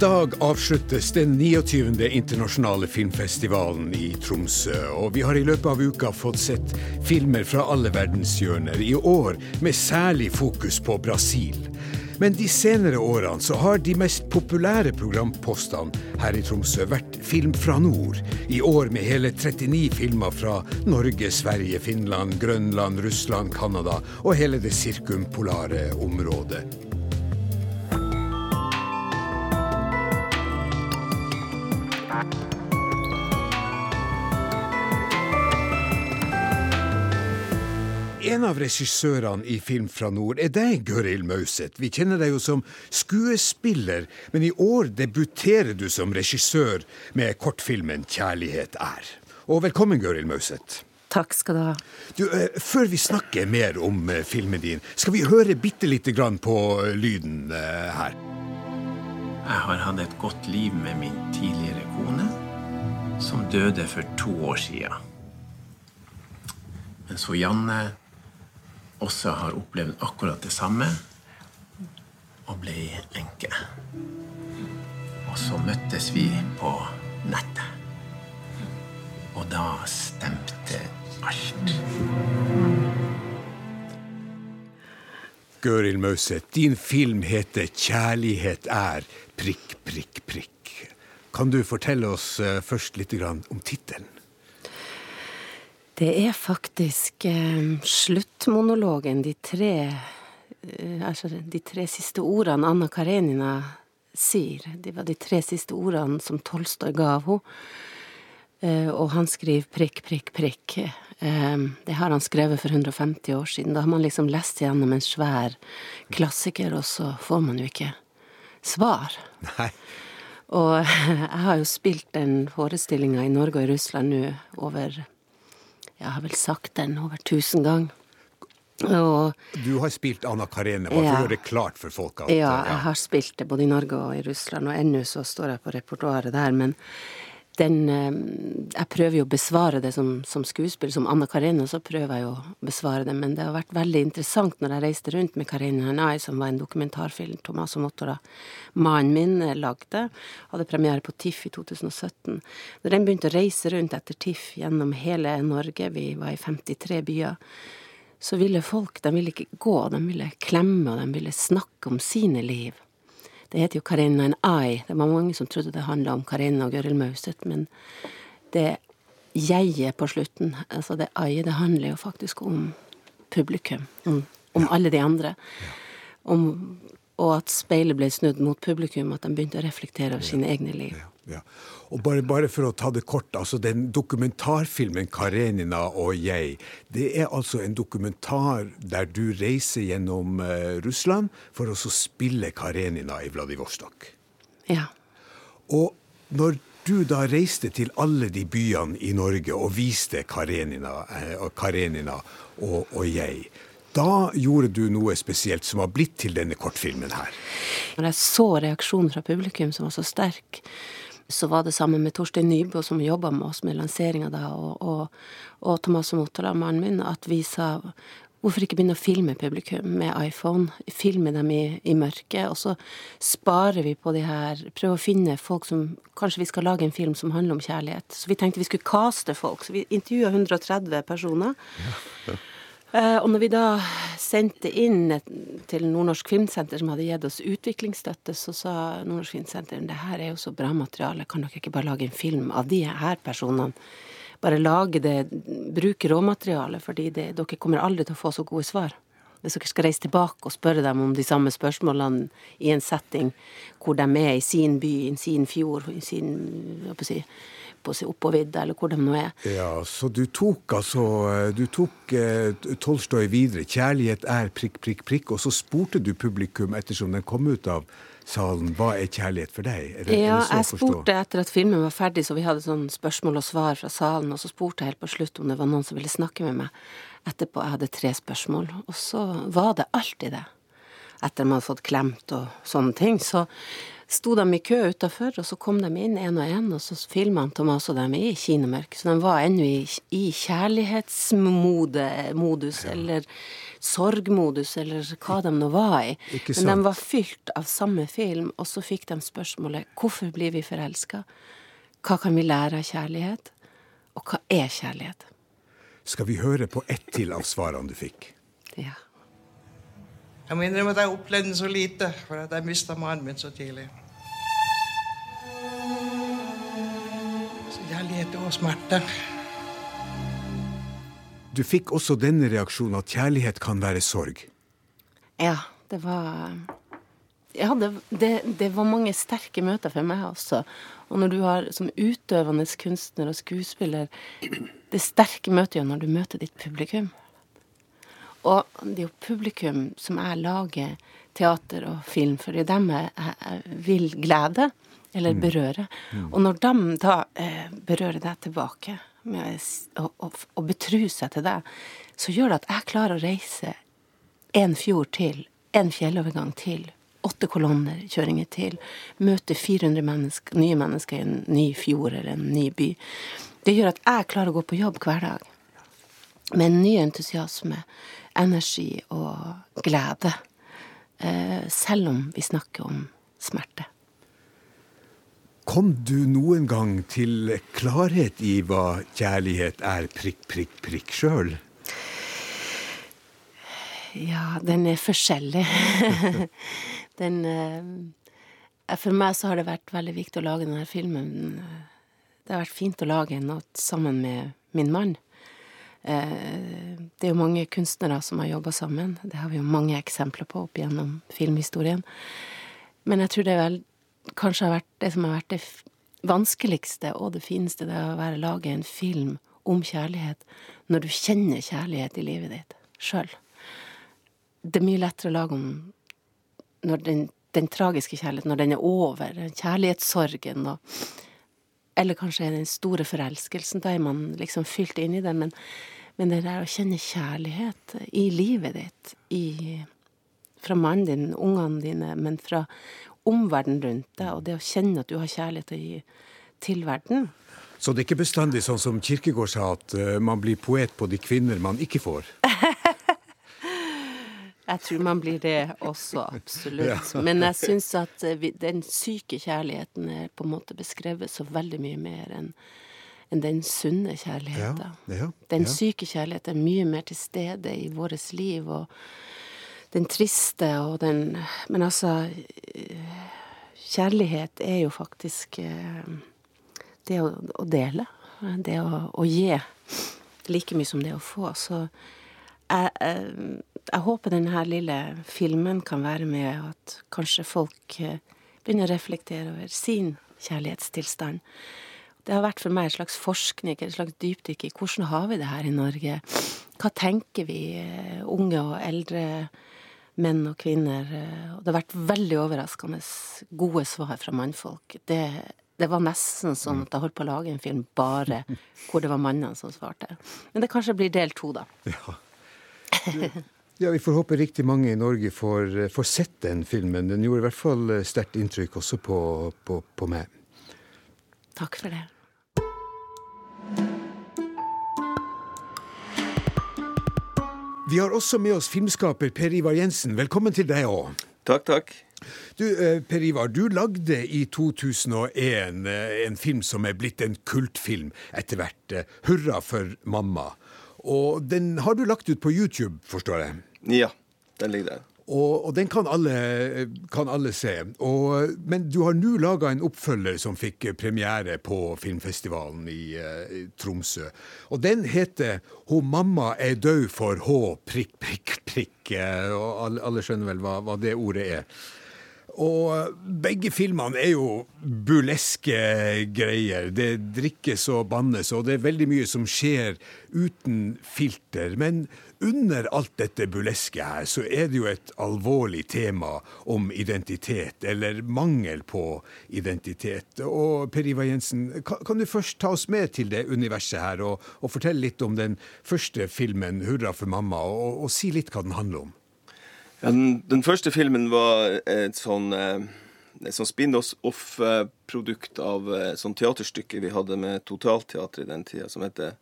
dag avsluttes den 29. internasjonale filmfestivalen i Tromsø. Og vi har i løpet av uka fått sett filmer fra alle verdenshjørner, i år med særlig fokus på Brasil. Men de senere årene så har de mest populære programpostene her i Tromsø vært Film fra nord. I år med hele 39 filmer fra Norge, Sverige, Finland, Grønland, Russland, Canada og hele det sirkumpolare området. En av regissørene i Film fra nord er deg, Gøril Mauseth. Vi kjenner deg jo som skuespiller, men i år debuterer du som regissør med kortfilmen 'Kjærlighet er'. Og velkommen, Gøril Mauseth. Takk skal du ha. Du, eh, før vi snakker mer om eh, filmen din, skal vi høre bitte lite grann på eh, lyden eh, her. Jeg har hatt et godt liv med min tidligere kone, som døde for to år siden. Mens så Janne også har opplevd akkurat det samme og ble enke. Og så møttes vi på nettet. Og da stemte alt. Gøril Mauseth, din film heter 'Kjærlighet er prikk, prikk, prikk'. Kan du fortelle oss eh, først litt om tittelen? Det er faktisk eh, sluttmonologen, de tre eh, Altså de tre siste ordene Anna Karenina sier. Det var de tre siste ordene som Tolstoy gav henne. Eh, og han skriver prikk, prikk, prikk. Eh, det har han skrevet for 150 år siden. Da har man liksom lest gjennom en svær klassiker, og så får man jo ikke svar. Nei. Og jeg har jo spilt den forestillinga i Norge og i Russland nå over Jeg har vel sagt den over tusen ganger. Og Du har spilt Anna Karene, bare for å gjøre det klart for folk. At, ja, jeg har spilt det både i Norge og i Russland, og ennå så står jeg på repertoaret der. Men den eh, Jeg prøver jo å besvare det som, som skuespill. Som Anna Karena så prøver jeg jo å besvare det, men det har vært veldig interessant når jeg reiste rundt med Karina Hanai, som var en dokumentarfilm Tomas og Mottora, mannen min, eh, lagde. Hadde premiere på TIFF i 2017. Når den begynte å reise rundt etter TIFF gjennom hele Norge, vi var i 53 byer, så ville folk de ville ikke gå, de ville klemme, og de ville snakke om sine liv. Det heter jo Karenna and I. Det var mange som trodde det handla om Karenna og Gøril Mauseth, men det jeget på slutten, altså det I, det handler jo faktisk om publikum. Om, om alle de andre. Om, og at speilet ble snudd mot publikum, at de begynte å reflektere over sine egne liv. Ja. Og bare, bare for å ta det kort, altså den dokumentarfilmen 'Karenina og jeg', det er altså en dokumentar der du reiser gjennom eh, Russland for å så spille Karenina i Vladivostok. Ja. Og når du da reiste til alle de byene i Norge og viste Karenina, eh, Karenina og, og jeg, da gjorde du noe spesielt som har blitt til denne kortfilmen her. Når jeg så reaksjonen fra publikum som var så sterk, så var det sammen med Torstein Nybø, som jobba med oss med lanseringa da, og, og, og Thomas Motala, mannen min, at vi sa Hvorfor ikke begynne å filme publikum med iPhone? Filme dem i, i mørket, og så sparer vi på de her Prøve å finne folk som Kanskje vi skal lage en film som handler om kjærlighet. Så vi tenkte vi skulle caste folk. Så vi intervjua 130 personer. Eh, Og når vi da sendte inn til Nordnorsk Filmsenter, som hadde gitt oss utviklingsstøtte, så sa Nordnorsk Filmsenter det her er jo så bra materiale, kan dere ikke bare lage en film av de her personene? Bare lage det, bruke råmaterialet, fordi det, dere kommer aldri til å få så gode svar. Hvis dere skal reise tilbake og spørre dem om de samme spørsmålene i en setting hvor de er i sin by, i sin fjord, i sin, hva skal jeg si, si oppå vidda, eller hvor de nå er. Ja, så du tok altså Du tok eh, Tolstoy videre. 'Kjærlighet er prikk, prikk, prikk', og så spurte du publikum ettersom den kom ut av salen, hva er kjærlighet for deg? Er det, Ja, jeg spurte etter at filmen var ferdig, så vi hadde sånn spørsmål og svar fra salen, og så spurte jeg helt på slutt om det var noen som ville snakke med meg etterpå. Jeg hadde tre spørsmål, og så var det alltid det. Etter man hadde fått klemt og sånne ting. Så sto de i kø utafor, og så kom de inn én og én, og så filma de og dem i kinemørket. Så de var ennå i, i kjærlighetsmodus, ja. eller sorgmodus, eller hva de nå var i. Men de var fylt av samme film, og så fikk de spørsmålet hvorfor blir vi forelska? Hva kan vi lære av kjærlighet? Og hva er kjærlighet? Skal vi høre på ett til av svarene du fikk? Ja. Jeg må innrømme at jeg opplevde den så lite, for at jeg mista mannen min så tidlig. Så kjærlighet og smerte. Du fikk også denne reaksjonen at kjærlighet kan være sorg. Ja, det var Ja, det, det, det var mange sterke møter for meg også. Og når du har som utøvende kunstner og skuespiller Det sterke møtet jo når du møter ditt publikum. Og det er jo publikum som jeg lager teater og film for. Det er dem jeg, vil glede eller mm. berøre. Mm. Og når de da eh, berører deg tilbake med å, å, å betru seg til deg, så gjør det at jeg klarer å reise en fjord til, en fjellovergang til, åtte kolonner, kjøringer til, møte 400 mennesker, nye mennesker i en ny fjord eller en ny by. Det gjør at jeg klarer å gå på jobb hver dag med en ny entusiasme, energi og glede. Eh, selv om vi snakker om smerte. Kom du noen gang til klarhet i hva kjærlighet er prikk, prikk, prikk sjøl? Ja, den er forskjellig. den eh, For meg så har det vært veldig viktig å lage denne filmen. Det har vært fint å lage den sammen med min mann. Eh, det er jo mange kunstnere som har jobba sammen. Det har vi jo mange eksempler på opp gjennom filmhistorien. Men jeg tror det vel kanskje har vært det som har vært det vanskeligste og det fineste, det å være lage en film om kjærlighet når du kjenner kjærlighet i livet ditt sjøl. Det er mye lettere å lage om når den, den tragiske kjærligheten, når den er over, kjærlighetssorgen og Eller kanskje den store forelskelsen, da er man liksom fylt inn i den, men men det der å kjenne kjærlighet i livet ditt, i, fra mannen din, ungene dine, men fra omverdenen rundt deg, og det å kjenne at du har kjærlighet til, til verden. Så det er ikke bestandig sånn som Kirkegård sa, at uh, man blir poet på de kvinner man ikke får? jeg tror man blir det også, absolutt. Men jeg syns at uh, vi, den syke kjærligheten er på en måte beskrevet så veldig mye mer enn enn den sunne kjærligheten. Ja, ja, den syke kjærligheten er mye mer til stede i vårt liv, og den triste og den Men altså Kjærlighet er jo faktisk eh, det å, å dele. Det å, å, gi like mye som det å få. Så jeg, jeg, jeg håper denne lille filmen kan være med at kanskje folk eh, begynner å reflektere over sin kjærlighetstilstand. Det har vært for meg en slags forskning, en slags dypdykk i hvordan har vi det her i Norge. Hva tenker vi, eh, unge og eldre menn og kvinner? Og det har vært veldig overraskende gode svar fra mannfolk. Det, det var nesten sånn at jeg holdt på å lage en film bare hvor det var mannene som svarte. Men det kanskje blir del to, da. Ja. Ja, Vi får håpe riktig mange i Norge får, får sett den filmen. Den gjorde i hvert fall sterkt inntrykk også på, på, på meg. Takk for det. Vi har også med oss filmskaper Per Ivar Jensen. Velkommen til deg òg. Takk, takk. Du, eh, Per Ivar, du lagde i 2001 eh, en film som er blitt en kultfilm etter hvert. Eh, 'Hurra for mamma'. Og den har du lagt ut på YouTube, forstår jeg? Ja, den ligger der. Og, og, den kan alle, kan alle se. Og, men du har nå laga en oppfølger som fikk premiere på filmfestivalen i i Tromsø. Og den heter 'Ho mamma er død for H prikk, prikk, prikk'. Og alle, alle skjønner vel hva, hva det ordet er. Og begge filmene er jo burleske greier. Det drikkes og bannes, og det er veldig mye som skjer uten filter. Men under alt dette burleske her, så er det jo et alvorlig tema om identitet, eller mangel på identitet. Og Per Ivar Jensen, kan, du først ta oss med til det universet her, og, og fortelle litt om den første filmen, 'Hurra for mamma', og, og si litt hva den handler om? Ja, den, den, første filmen var et sånn eh, sånn spin-off-produkt av et sånt teaterstykke vi hadde med Totalteatret i den tida, som heter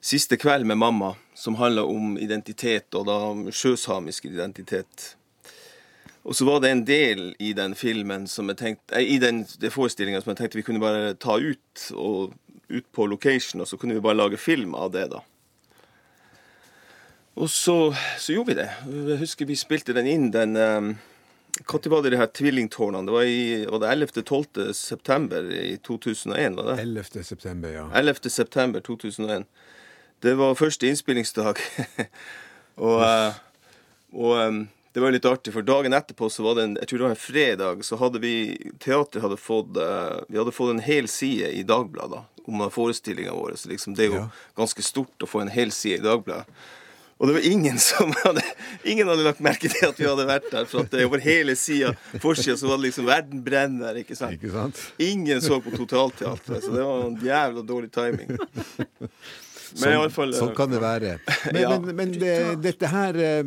Siste kveld med mamma, som handla om identitet, og da sjøsamisk identitet. Og så var det en del i den filmen som jeg tenkte, i den, den forestillinga som jeg tenkte vi kunne bare ta ut, og, ut på location, og så kunne vi bare lage film av det, da. Og så, så gjorde vi det. Jeg husker vi spilte den inn den Når var det de her tvillingtårnene? Det var, i, var det 11.-12. september i 2001? var det? 11. september, ja. 11. september 2001. Det var første innspillingsdag. og, eh, og um, det var litt artig, for dagen etterpå så var det en jeg tror det var en fredag, så hadde vi Teatret hadde fått uh, vi hadde fått en hel side i Dagbladet om forestillinga vår. Så liksom, det er jo ja. ganske stort å få en hel side i Dagbladet. Og det var ingen som hadde Ingen hadde lagt merke til at vi hadde vært der. For at det over hele sida, forsida, så var det liksom 'Verden brenner', ikke sant? Ikke sant? Ingen så på Totalteatret, så det var en jævla dårlig timing. Sånn, fall, sånn, kan det være. Men, ja. men, men det, dette her eh,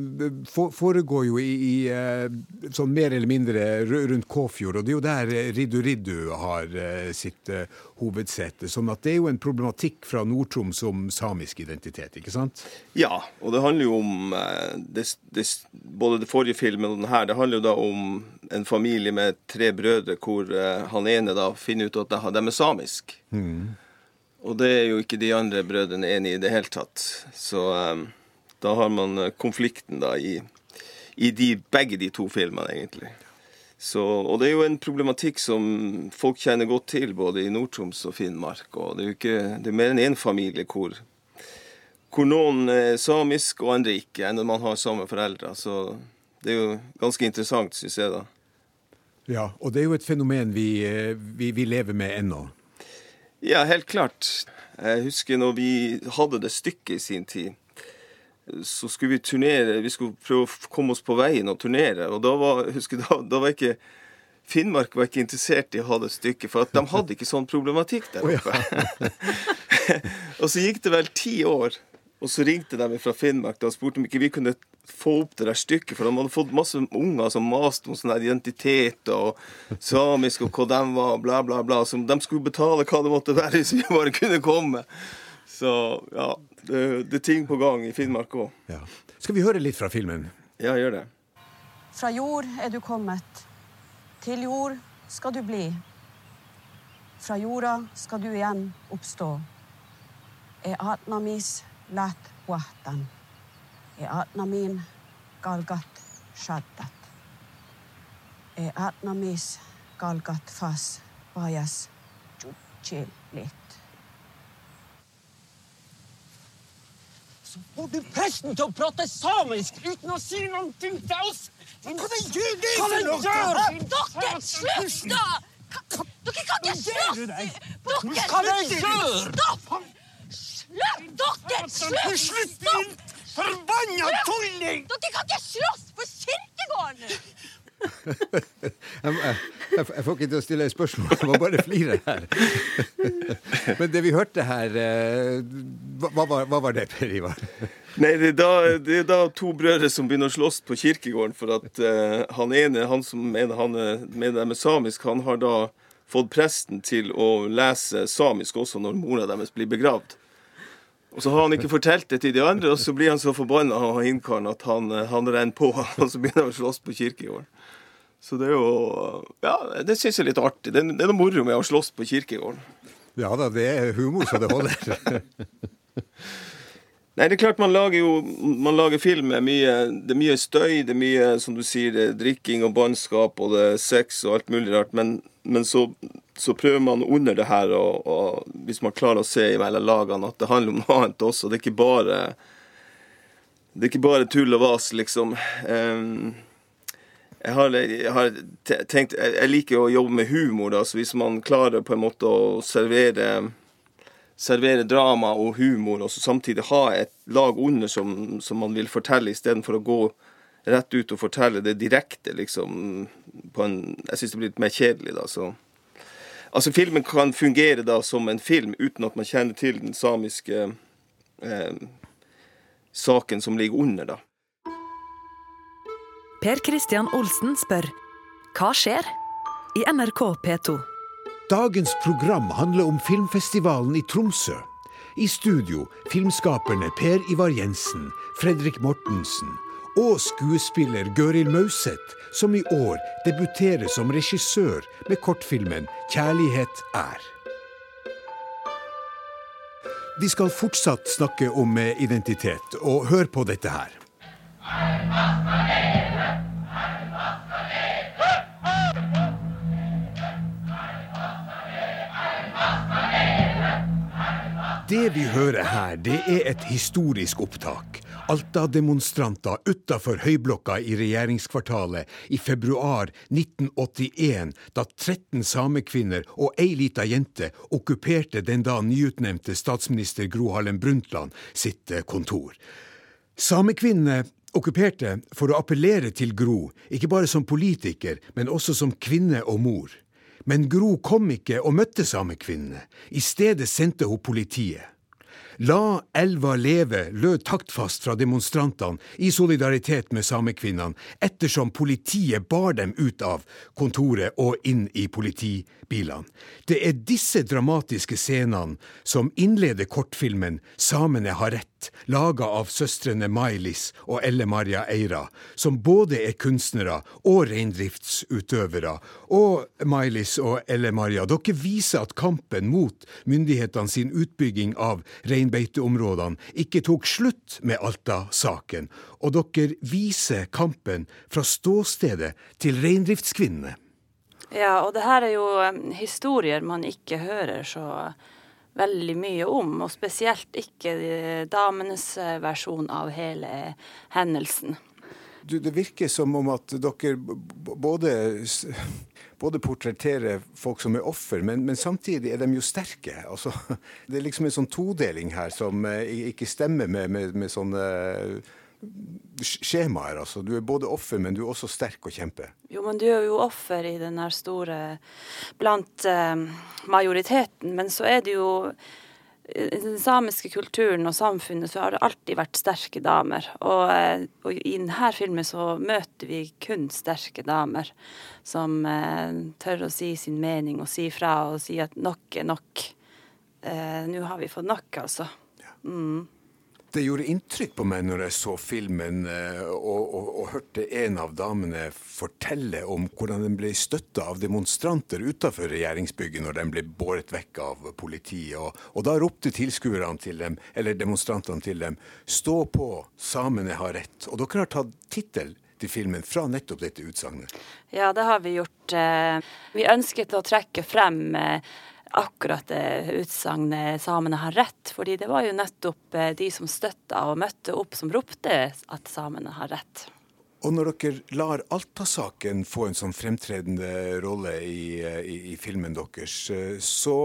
foregår jo i, i, eh, sånn mer eller mindre rundt Kåfjord, og det er jo der Riddu Riddu har sitt hovedsete. Sånn at det er jo en problematikk fra Nord-Troms om samisk identitet, ikke sant? Ja, og det handler jo om det, det, både det forrige filmen og den her, det handler jo da om en familie med tre brødre hvor han ene da finner ut at de er samisk. Mm. Og det er jo ikke de andre brødrene enig i det hele tatt. Så um, da har man eh, konflikten da i, i de, begge de to filmene, egentlig. Så, og det er jo en problematikk som folk kjenner godt til, både i Nord-Troms og Finnmark. Og det er jo ikke, det er mer enn én en familie hvor, hvor noen er samisk og andre ikke, enn når man har samme foreldre. Så det er jo ganske interessant, syns jeg, da. Ja, og det er jo et fenomen vi, eh, vi, vi lever med ennå. Ja, helt klart. Jeg husker når vi hadde det stykket i sin tid. Så skulle vi turnere, vi skulle prøve å komme oss på veien og turnere. Og da var, husker, da, da var ikke Finnmark var ikke interessert i å ha det stykket, for at de hadde ikke sånn problematikk der oppe. og så gikk det vel ti år, og så ringte de fra Finnmark og spurte om ikke vi kunne få opp det der stykket, for de hadde fått masse unger som maste om sånn identitet og samisk og hva de var, bla, bla, bla. Så de skulle betale hva det måtte være hvis vi bare kunne komme. Så ja, det, det er ting på gang i Finnmark òg. Ja. Skal vi høre litt fra filmen? Ja, gjør det. Fra jord er du kommet. Til jord skal du bli. Fra jorda skal du igjen oppstå. E atnamis E atnamin kalkat galgat E atnamis galgat fas pajas tjutsilit. Så får du presten til å prate samisk uten å si noe til oss! Hva gjør det for noe?! Dere, slutt, da! Dere kan ikke slåss! slutte! du gjør Stopp! Slutt! Dere, slutt! Slutt, Stopp! Forbanna tulling! Dere kan ikke slåss på kirkegården! jeg, jeg, jeg, får ikke til å stille spørsmål, jeg må bare flire her. Men det vi hørte her, eh, hva, hva, hva var det, Per Ivar? Nei, det er, da, det er, da, to brødre som begynner å slåss på kirkegården. For at uh, han ene, han som mener han mener er samisk, han har da fått presten til å lese samisk også når mora deres blir begravd. Og så har han ikke fortalt det til de andre, og så blir han så forbanna av innkaren at han, eh, han renner på, og så begynner han å slåss på kirkegården. Så det er jo Ja, det syns jeg er litt artig. Det, det er noe moro med å slåss på kirkegården. Ja da, det er humor så det holder. Nei, det er klart man lager jo man lager film med mye Det er mye støy, det er mye, som du sier, drikking og bannskap, og det er sex og alt mulig rart, men, men så så prøver man under det her, og, og hvis man klarer å se i mellom lagene, at det handler om noe annet også. Det er ikke bare, det er ikke bare tull og vas, liksom. Um, jeg har, jeg har, tenkt Jeg liker å jobbe med humor, da, så hvis man klarer på en måte å servere servere drama og humor, og samtidig ha et lag under som, som man vil fortelle, istedenfor å gå rett ut og fortelle det direkte, liksom. En, jeg syns det blir litt mer kjedelig, da. så... Altså Filmen kan fungere da som en film uten at man kjenner til den samiske eh, saken som ligger under, da. Per Christian Olsen spør hva skjer? i NRK P2. Dagens program handler om filmfestivalen i Tromsø. I studio filmskaperne Per Ivar Jensen, Fredrik Mortensen og skuespiller Gøril Mauseth, som i år debuterer som regissør med kortfilmen 'Kjærlighet er'. De skal fortsatt snakke om identitet, og hør på dette her. Det vi hører her, det er et historisk opptak. Alta-demonstranter utafor Høyblokka i regjeringskvartalet i februar 1981, da 13 samekvinner og ei lita jente okkuperte den da nyutnevnte statsminister Gro Harlem Brundtland sitt eh, kontor. Samekvinnene okkuperte for å appellere til Gro, ikke bare som politiker, men også som kvinne og mor. Men Gro kom ikke og møtte samekvinnene. I stedet sendte hun politiet. La elva leve lød taktfast fra demonstrantene i solidaritet med samekvinnene, ettersom politiet bar dem ut av kontoret og inn i politibilene. Det er disse dramatiske scenene som innleder kortfilmen Samene har rett, laga av søstrene Mailis og Elle Maria Eira, som både er kunstnere og reindriftsutøvere. Og Mailis og Elle Maria, dere viser at kampen mot myndighetene sin utbygging av reinbeiteområdene ikke tok slutt med Alta-saken, og dere viser kampen fra ståstedet til reindriftskvinnene. Ja, og det her er jo um, historier man ikke hører så veldig mye om, og spesielt ikke damenes versjon av hele hendelsen. Du, det virker som om at dere både, både portretterer folk som er offer, men, men, samtidig er de jo sterke. Altså, det er liksom en sånn todeling her som eh, ikke stemmer med, med, med sånne skjemaer. Altså. Du er både offer, men du er også sterk og kjempe. Jo, men du er jo offer i den her store blant eh, majoriteten. Men så er det jo i den samiske kulturen og samfunnet så har det alltid vært sterke damer. Og, uh, og i denne filmen så møter vi kun sterke damer som eh, tør å si sin mening og si fra og si at nok er nok. Nå har vi fått nok, altså. Mm. Det gjorde inntrykk på meg når jeg så filmen eh, og, og, og hørte en av damene fortelle om hvordan den ble støtta av demonstranter utenfor regjeringsbygget når den ble båret vekk av politiet. Og, og da ropte tilskuerne til dem, eller demonstrantene til dem, stå på, samene har rett. Og dere har tatt tittel til filmen fra nettopp dette utsagnet. Ja, det har vi gjort. Eh, vi ønsket å trekke frem eh, akkurat det utsagnet 'samene har rett'. fordi det var jo nettopp eh, de som støtta og møtte opp, som ropte at samene har rett. Og når dere lar Alta-saken få en sånn fremtredende rolle i, eh, i, i, filmen deres, eh, så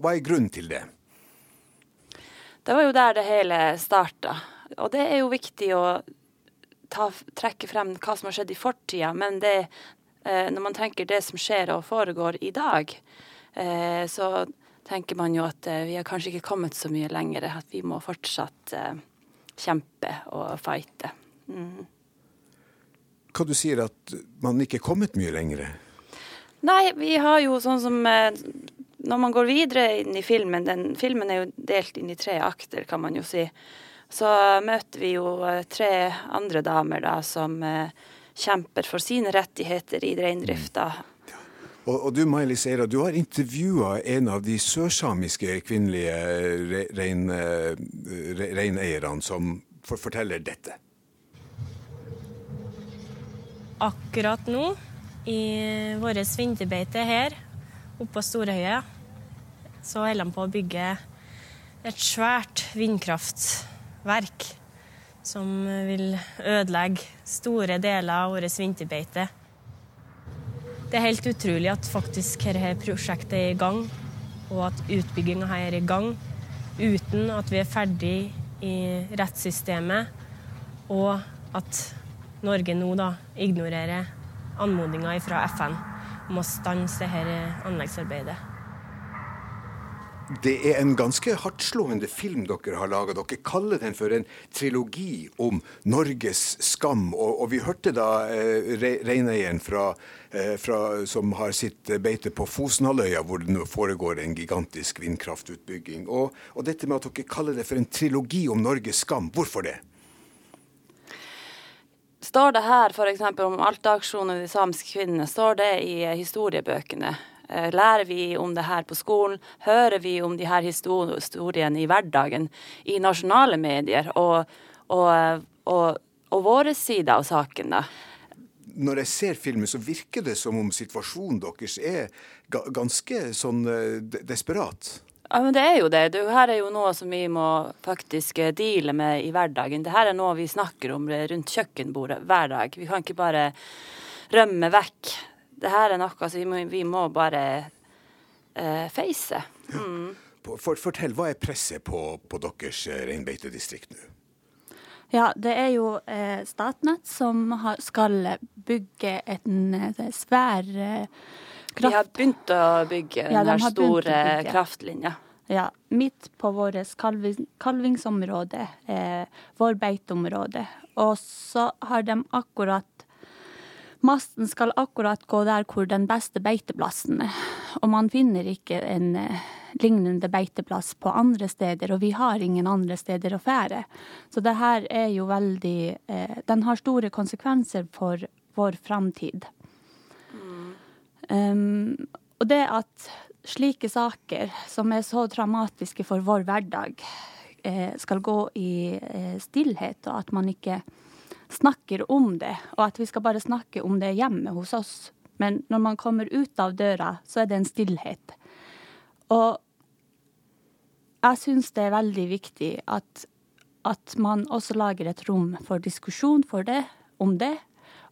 hva er grunnen til det? Det var jo der det hele starta. Og det er jo viktig å ta, trekke frem hva som har skjedd i fortida, men det, når man tenker det som skjer og foregår i dag, så tenker man jo at eh, vi har kanskje ikke kommet så mye lenger. At vi må fortsatt eh, kjempe og fighte. Mm. Hva du sier at man ikke er kommet mye lenger? Nei, vi har jo sånn som Når man går videre inn i filmen den, Filmen er jo delt inn i tre akter, kan man jo si. Så møter vi jo tre andre damer da som kjemper for sine rettigheter i reindrifta. Og, og, du Miley Seira, du har intervjua en av de sørsamiske kvinnelige rein, reineierne som forteller dette. Akkurat nå, i vårt vinterbeite her oppe på Storhøya, så holder de på å bygge et svært vindkraftverk som vil ødelegge store deler av vårt vinterbeite. Det er helt utrolig at faktisk dette prosjektet er i gang, og at utbygginga her er i gang uten at vi er ferdig i rettssystemet, og at Norge nå da ignorerer anmodninga fra FN om å stanse dette anleggsarbeidet. Det er en ganske hardtslående film dere har laga. Dere kaller den for en trilogi om Norges skam. Og, og vi hørte da eh, reineieren eh, som har sitt beite på Fosenhalvøya, hvor det nå foregår en gigantisk vindkraftutbygging. Og, og dette med at dere kaller det for en trilogi om Norges skam, hvorfor det? Står det her f.eks. om Alta-aksjonen de samiske kvinnene, står det i historiebøkene Eh, lærer vi om det her på skolen? Hører vi om de her historiene i hverdagen i nasjonale medier? Og, og, og, og våre sider av saken, da? Når jeg ser filmen, så virker det som om situasjonen deres er ganske sånn eh, desperat. Ja, men det er jo det. Dette er jo noe som vi må faktisk eh, deale med i hverdagen. Det her er noe vi snakker om rundt kjøkkenbordet hver dag. Vi kan ikke bare rømme vekk det her er noe som vi må, vi må bare uh, face. Mm. For, fortell, hva er presset på, på deres eh, reinbeitedistrikt nå? Ja, det er jo eh, Statnett som har, skal bygge en eh, svær eh, kraft... De har begynt å bygge ja, den store kraftlinja. Ja, midt på vårt kalving, kalvingsområde, eh, vår beiteområde. Og så har de akkurat Masten skal akkurat gå der hvor den beste beiteplassen er, og man finner ikke en eh, lignende beiteplass på andre steder, og vi har ingen andre steder å fære. Så det her er jo veldig eh, Den har store konsekvenser for vår framtid. Mm. Um, og det at slike saker, som er så traumatiske for vår hverdag, eh, skal gå i eh, stillhet, og at man ikke snakker om det, og at vi skal bare snakke om det hjemme hos oss. Men når man kommer ut av døra, så er det en stillhet. Og jeg syns det er veldig viktig at, at, man også lager et rom for diskusjon for det, om det,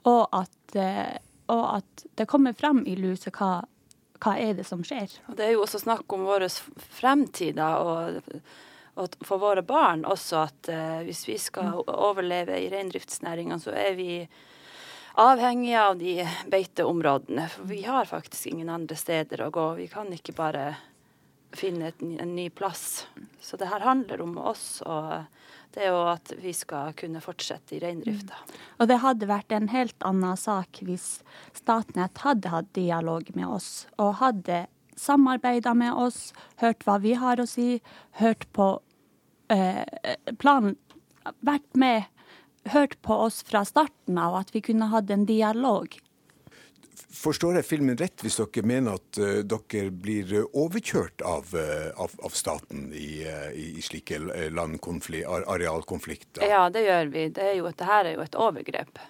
og at, eh, og at det kommer frem i lyset hva, hva er det som skjer. Det er jo også snakk om vår fremtid, da. og og for våre barn også at uh, hvis vi skal mm. overleve i reindriftsnæringa, så er vi avhengige av de beiteområdene. For vi har faktisk ingen andre steder å gå. Vi kan ikke bare finne et, en ny plass. Så det her handler om oss og det er jo at vi skal kunne fortsette i reindrifta. Mm. Og det hadde vært en helt annen sak hvis Statnett hadde hatt dialog med oss og hadde samarbeida med oss, hørt hva vi har å si, hørt på eh, planen, vært med, hørt på oss fra starten av, at vi kunne hatt en dialog. Forstår jeg filmen rett hvis dere mener at uh, dere blir overkjørt av, uh, av, av staten i, uh, i slike arealkonflikter? Ja, det gjør vi. Det er jo, dette er jo et overgrep.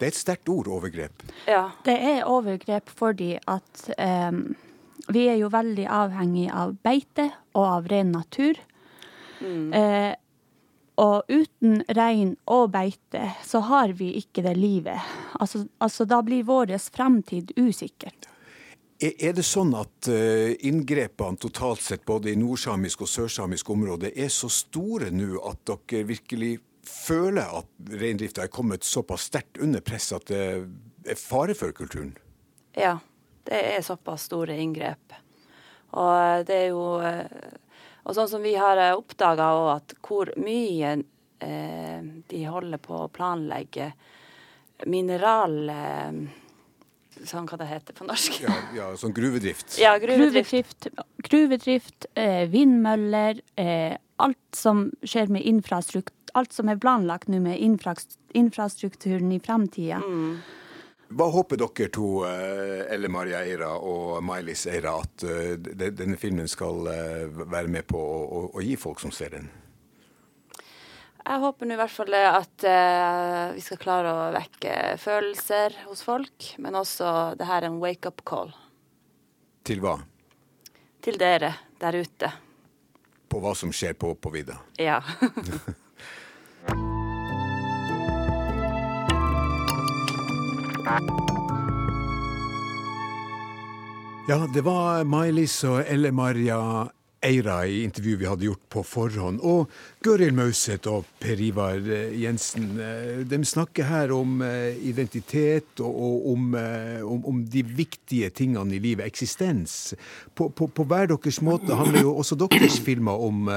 Det er et sterkt ord, overgrep. Ja. Det er overgrep fordi at um, vi er jo veldig avhengig av beite og av ren natur. Mm. Uh, og uten rein og beite så har vi ikke det livet. Altså, altså da blir vår fremtid usikkert. Er det sånn at uh, inngrepene totalt sett både i nordsamisk og sørsamisk område er så store nå at dere virkelig føler at reindrifta er kommet såpass sterkt under press at det er fare for kulturen? Ja, det er såpass store inngrep. Og det er jo eh, Og sånn som vi har oppdaga òg, at hvor mye eh, de holder på å planlegge mineral... Eh, sånn hva det heter på norsk. Ja, ja sånn gruvedrift. Ja, gruvedrift. Gruvedrift, gruvedrift eh, vindmøller, eh, alt som skjer med infrastruktur alt som er planlagt nå med infrastrukturen i framtida. Mm. Hva håper dere to, eh, Elle Maria Eira og Mailis Eira, at eh, denne filmen skal eh, være med på å, å gi folk som ser den? Jeg håper nå i hvert fall at uh, vi skal klare å vekke følelser hos folk, men også det her er en wake-up call. Til hva? Til dere der ute. På hva som skjer på, på vidda? Ja. Ja, det var May-Lis og Elle Maria Eira i intervjuet vi hadde gjort på forhånd, og Gøril Mauseth og Per Ivar eh, Jensen. Eh, de snakker her om eh, identitet og om, om, om de viktige tingene i livet, eksistens. På, på, på, hver deres måte handler jo også deres filmer om,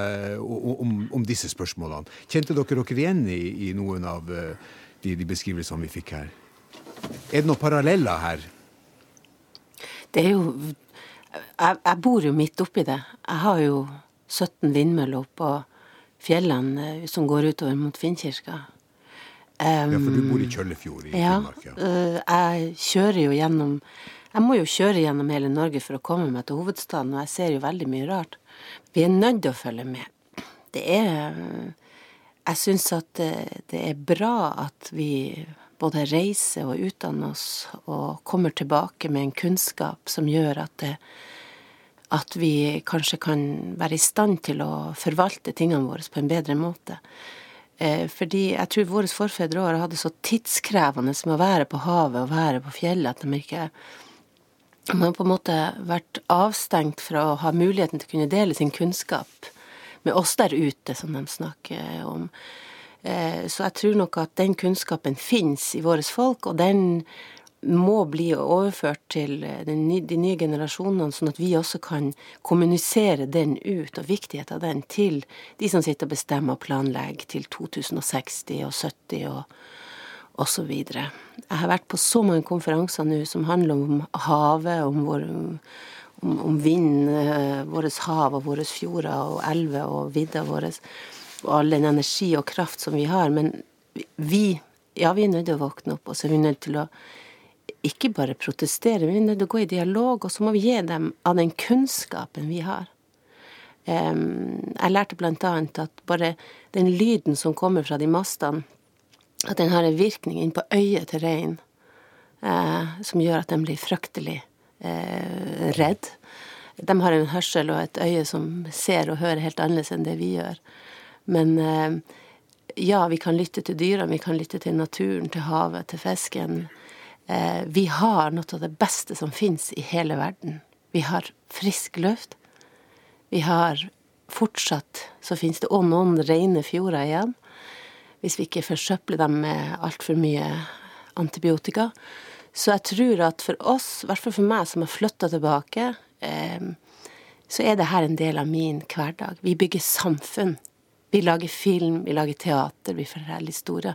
om disse spørsmålene. Kjente dere dere igjen i, i noen av de, de beskrivelsene vi fikk her? Er det noen paralleller her? Det er jo jeg, jeg, bor jo midt oppi det. Jeg har jo 17 vindmøller oppå fjellene eh, som går utover mot Finnkirka. Um, ja, for du bor i Kjøllefjord i ja, Finnmark? Ja, uh, jeg kjører jo gjennom Jeg må jo kjøre gjennom hele Norge for å komme meg til hovedstaden, og jeg ser jo veldig mye rart. Vi er nødt til å følge med. Det er Jeg syns at det, det er bra at vi både reise og utdanne oss og kommer tilbake med en kunnskap som gjør at, det, at vi kanskje kan være i stand til å forvalte tingene våre på en bedre måte. Eh, fordi jeg tror våre forfedre hatt det så tidskrevende med å være på havet og være på fjellet at de ikke de har på en måte vært avstengt fra å ha muligheten til å kunne dele sin kunnskap med oss der ute, som de snakker om. Eh, så jeg tror nok at den kunnskapen fins i våre folk, og den må bli overført til eh, de nye generasjonene, sånn at vi også kan kommunisere den ut, og viktigheten av den, til de som sitter og bestemmer og planlegger til 2060 og 70 og og så videre. Jeg har vært på så mange konferanser nå som handler om havet, om, vår, om, om vind, eh, våre hav og våre fjorder og elver og vidda våre og all den energi og kraft som vi har. Men vi, ja, vi er nødt til å våkne opp, og så er vi nødt til å ikke bare protestere, vi er nødt til å gå i dialog, og så må vi gi dem av den kunnskapen vi har. Jeg lærte blant annet at bare den lyden som kommer fra de mastene, at den har en virkning inn på øyet til reinen, eh, som gjør at den blir fryktelig eh, redd. De har en hørsel og et øye som ser og hører helt annerledes enn det vi gjør. Men eh, ja, vi kan lytte til dyra, vi kan lytte til naturen, til havet, til fisken. Eh, vi har noe av det beste som fins i hele verden. Vi har frisk luft. Vi har fortsatt Så fins det òg noen rene fjorder igjen. Hvis vi ikke forsøpler dem med altfor mye antibiotika. Så jeg tror at for oss, i hvert fall for meg som har flytta tilbake, eh, så er det her en del av min hverdag. Vi bygger samfunn. Vi lager film, vi lager teater, vi forteller historier.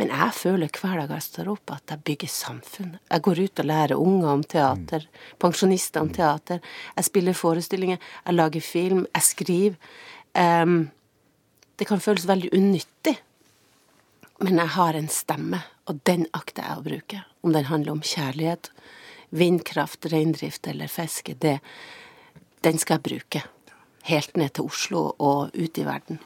Men jeg føler hver dag jeg står opp, at jeg bygger samfunn. Jeg går ut og lærer unger om teater, pensjonister om teater. Jeg spiller forestillinger, jeg lager film, jeg skriver. Um, det kan føles veldig unyttig, men jeg har en stemme, og den akter jeg å bruke. Om den handler om kjærlighet, vindkraft, reindrift eller fiske, det, den skal jeg bruke. Helt ned til Oslo og ut i verden.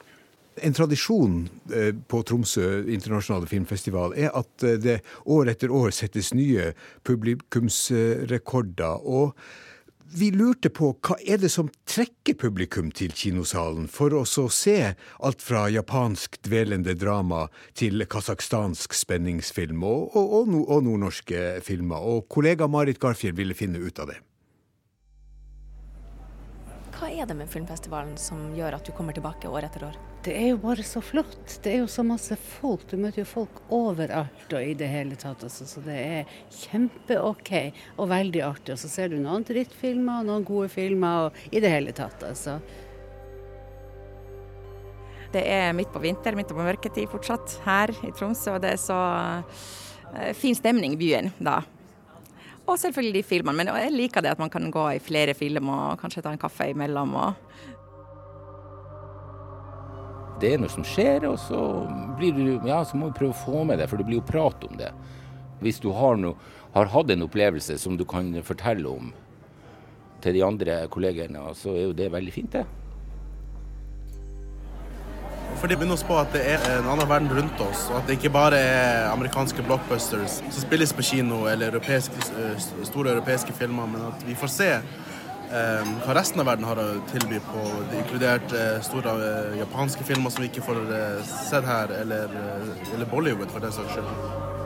En tradisjon eh, på Tromsø internasjonale filmfestival er at eh, det år etter år settes nye publikumsrekorder. og vi lurte på hva er det som trekker publikum til kinosalen, for å se alt fra japansk dvelende drama til kasakhstansk spenningsfilm og, og, og, og nordnorske filmer. Og kollega Marit Garfjell ville finne ut av det. Hva er det med filmfestivalen som gjør at du kommer tilbake år etter år? Det er jo bare så flott. Det er jo så masse folk. Du møter jo folk overalt og i det hele tatt. Altså. Så det er kjempe-OK og veldig artig. Og så ser du noen drittfilmer, og noen gode filmer og i det hele tatt, altså. Det er midt på vinter, midt på mørketid fortsatt her i Tromsø. Og det er så uh, fin stemning i byen da. Og selvfølgelig de filmene. Men jeg liker det at man kan gå i flere filmer og kanskje ta en kaffe imellom. Og... Det er noe som skjer, og så, du, ja, så må du prøve å få med det, for det blir jo prat om det. Hvis du har, no, har hatt en opplevelse som du kan fortelle om til de andre kollegene, så er jo det veldig fint, det. For de minner oss på at det er en annen verden rundt oss, og at det ikke bare er amerikanske blockbusters som spilles på kino, eller europeiske, eh, store europeiske filmer, men at vi får se hva resten av verden har å tilby på, det inkludert uh, store uh, japanske filmer som vi ikke får uh, sett her, eller, eller Bollywood, for den saks skyld.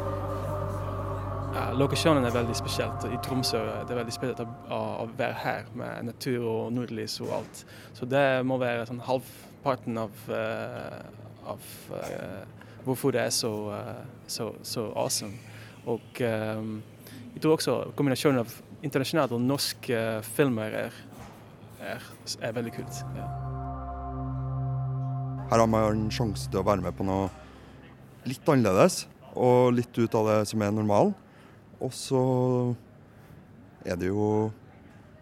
Ja, lokasjonen er veldig spesielt. I Tromsø er det veldig spesielt å være her med natur og nordlys og alt. Så det må være sånn halvparten av, uh, av uh, hvorfor det er så, uh, så, så awesome. Og um, jeg tror også kombinasjonen av internasjonale og norske filmer er, er, er veldig kult. Ja. Her har man en sjanse til å være med på noe litt annerledes, og litt ut av det som er normalen. Og så er det jo,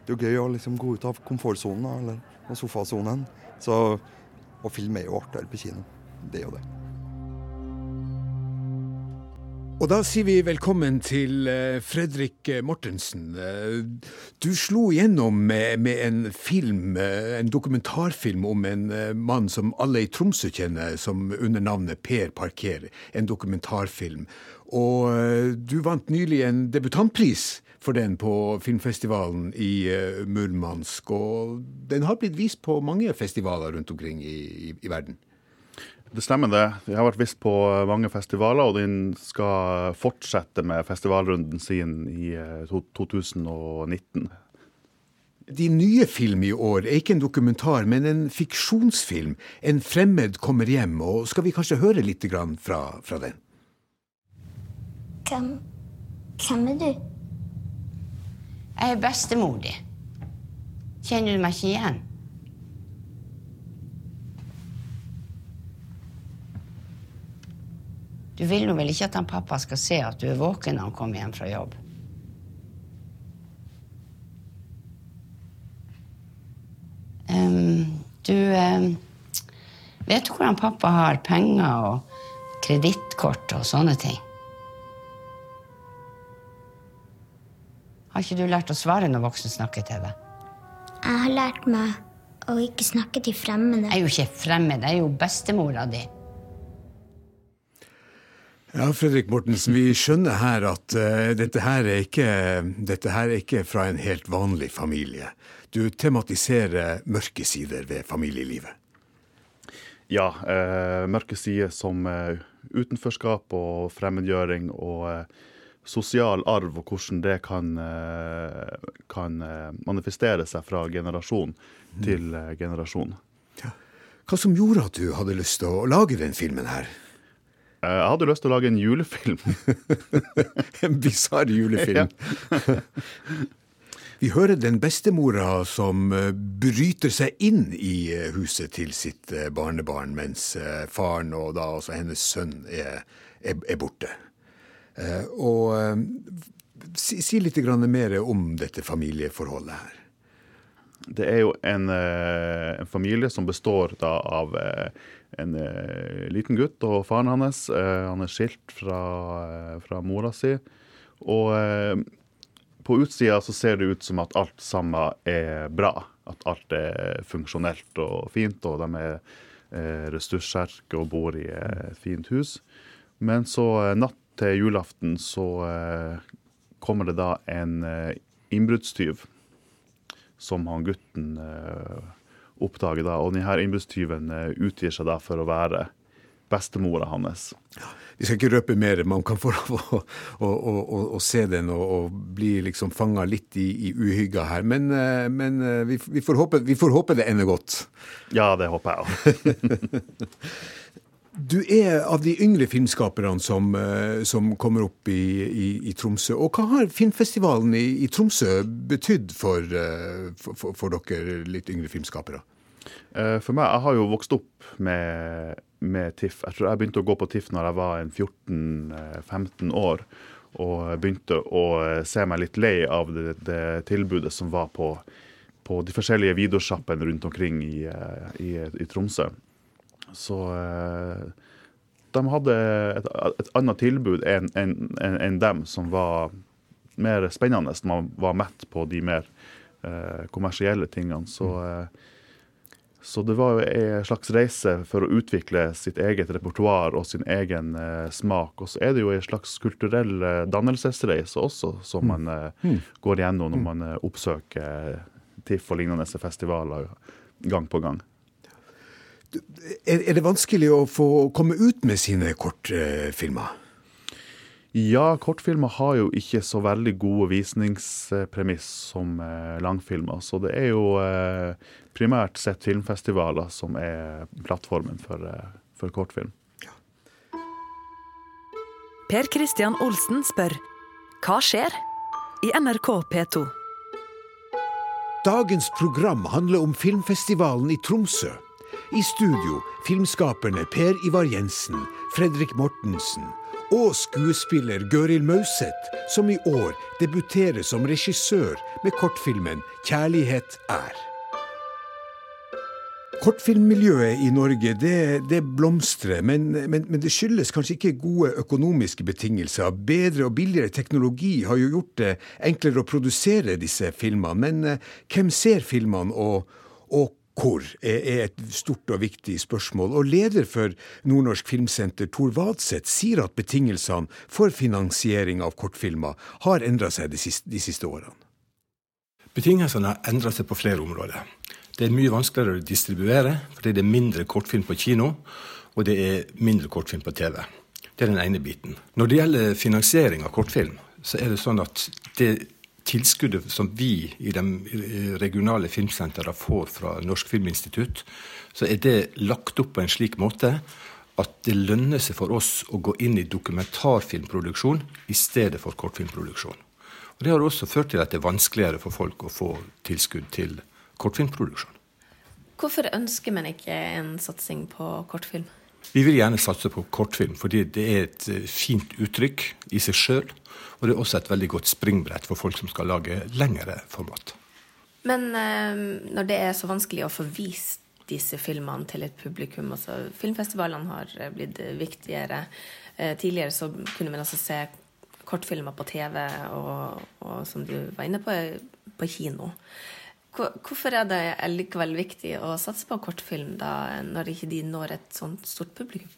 det er gøy å liksom gå ut av komfortsonen, eller sofasonen. Så å filme er jo artigere på kino. Det er jo det. Og da sier vi velkommen til eh, Fredrik Mortensen. Eh, du slo igjennom med, en film, eh, en dokumentarfilm om en mann som alle i Tromsø kjenner som under navnet Per Parker. En dokumentarfilm. Og du vant nylig en debutantpris for den på filmfestivalen i Murmansk. Og den har blitt vist på mange festivaler rundt omkring i, i, i verden. Det stemmer det. Vi har vært vist på mange festivaler, og den skal fortsette med festivalrunden sin i 2019. De Din nye film i år er ikke en dokumentar, men en fiksjonsfilm. 'En fremmed kommer hjem'. og Skal vi kanskje høre litt fra, fra den? Hvem, hvem er du? Jeg er bestemor di. Kjenner du meg ikke igjen? Du vil nå vel ikke at han pappa skal se at du er våken når han kommer hjem fra jobb? Um, du um, vet du hvordan pappa har penger og kredittkort og sånne ting? Har ikke du lært å svare når voksne snakker til deg? Jeg har lært meg å ikke snakke til fremmede. Jeg er jo ikke fremmed, jeg er jo bestemora di. Ja, Fredrik Mortensen, vi skjønner her at uh, dette, her ikke, dette, her er ikke, fra en helt vanlig familie. Du tematiserer mørke sider ved familielivet. Ja, uh, mørke sider som uh, utenforskap og fremmedgjøring og sosial arv, og hvordan det kan, kan manifestere seg fra generasjon mm. til generasjon. Ja. Hva som gjorde at du hadde lyst til å lage den filmen her? Eh, jeg hadde lyst til å lage en julefilm. en bisarr julefilm. Vi hører den bestemora som eh, bryter seg inn i eh, huset til sitt barnebarn, mens faren og da også hennes sønn er, er, er borte. Og si, si litt mer om dette familieforholdet her. Det er jo en, en familie som består av en eh, liten gutt og faren hans. Eh, han er skilt fra, eh, fra mora si. Og eh, på utsida så ser det ut som at alt sammen er bra. At alt er funksjonelt og fint, og de er eh, ressurssterke og bor i et fint hus. Men så eh, natt til julaften så kommer det da en innbruddstyv som han gutten oppdager da, og denne innbruddstyven utgir seg da for å være bestemora hans. Vi skal ikke røpe mer, man kan få lov å, å, å, å, se den og, og bli liksom fanga litt i, i uhygga her. Men, eh, men eh, vi, vi, får håpe, vi, får håpe, det ender godt. Ja, det håper jeg òg. Du er av de yngre filmskaperne som, som kommer opp i, i, i, Tromsø. Og hva har filmfestivalen i, i Tromsø betydd for, for, for, dere litt yngre filmskapere? Eh, for meg, jeg har jo vokst opp med, med TIFF. Jeg tror jeg begynte å gå på TIFF når jeg var 14-15 år. Og begynte å eh, se meg litt lei av det, det tilbudet som var på, på de forskjellige videosjappene rundt omkring eh, i, i, Tromsø. Så de hadde et, et annet tilbud enn en, en, en dem, som var mer spennende. Man var mett på de mer eh, kommersielle tingene. Så eh, så det var jo en slags reise for å utvikle sitt eget repertoar og sin egen eh, smak. Og så er det jo en slags kulturell eh, dannelsesreise også, som mm. man eh, mm. går gjennom når mm. man eh, oppsøker TIFF og lignende festivaler gang på gang. Er, er det vanskelig å få komme ut med sine kortfilmer? Ja, kortfilmer har jo ikke så veldig gode visningspremiss som eh, langfilmer. Så det er jo eh, primært sett filmfestivaler som er plattformen for, eh, for kortfilm. Per Christian Olsen spør hva skjer i NRK P2? Dagens program handler om filmfestivalen i Tromsø. I studio filmskaperne Per Ivar Jensen, Fredrik Mortensen og skuespiller Gøril Mauseth, som i år debuterer som regissør med kortfilmen 'Kjærlighet er'. Kortfilmmiljøet i Norge det, det blomstrer, men, men, men, det skyldes kanskje ikke gode økonomiske betingelser. Bedre og billigere teknologi har jo gjort det enklere å produsere disse filmene. Men eh, hvem ser filmene, og, og hvor, er et stort og viktig spørsmål. Og leder for Nordnorsk Filmsenter, Tor Vadseth, sier at betingelsene for finansiering av kortfilmer har endra seg de siste, de siste årene. Betingelsene har endra seg på flere områder. Det er mye vanskeligere å distribuere, fordi det er mindre kortfilm på kino, og det er mindre kortfilm på TV. Det er den ene biten. Når det gjelder finansiering av kortfilm, så er det sånn at det tilskuddet som vi i de regionale filmsentrene får fra Norsk Filminstitutt, så er det lagt opp på en slik måte at det lønner seg for oss å gå inn i dokumentarfilmproduksjon i stedet for kortfilmproduksjon. Og Det har også ført til at det er vanskeligere for folk å få tilskudd til kortfilmproduksjon. Hvorfor ønsker man ikke en satsing på kortfilm? Vi vil gjerne satse på kortfilm, fordi det er et eh, fint uttrykk i seg sjøl. Og det er også et veldig godt springbrett for folk som skal lage lengre format. Men eh, når det er så vanskelig å få vist disse filmene til et publikum altså Filmfestivalene har eh, blitt viktigere. Eh, tidligere så kunne man altså se kortfilmer på TV, og, og som du var inne på, på kino. Hvorfor er det likevel viktig å satse på kortfilm da, når ikke de når et sånt stort publikum?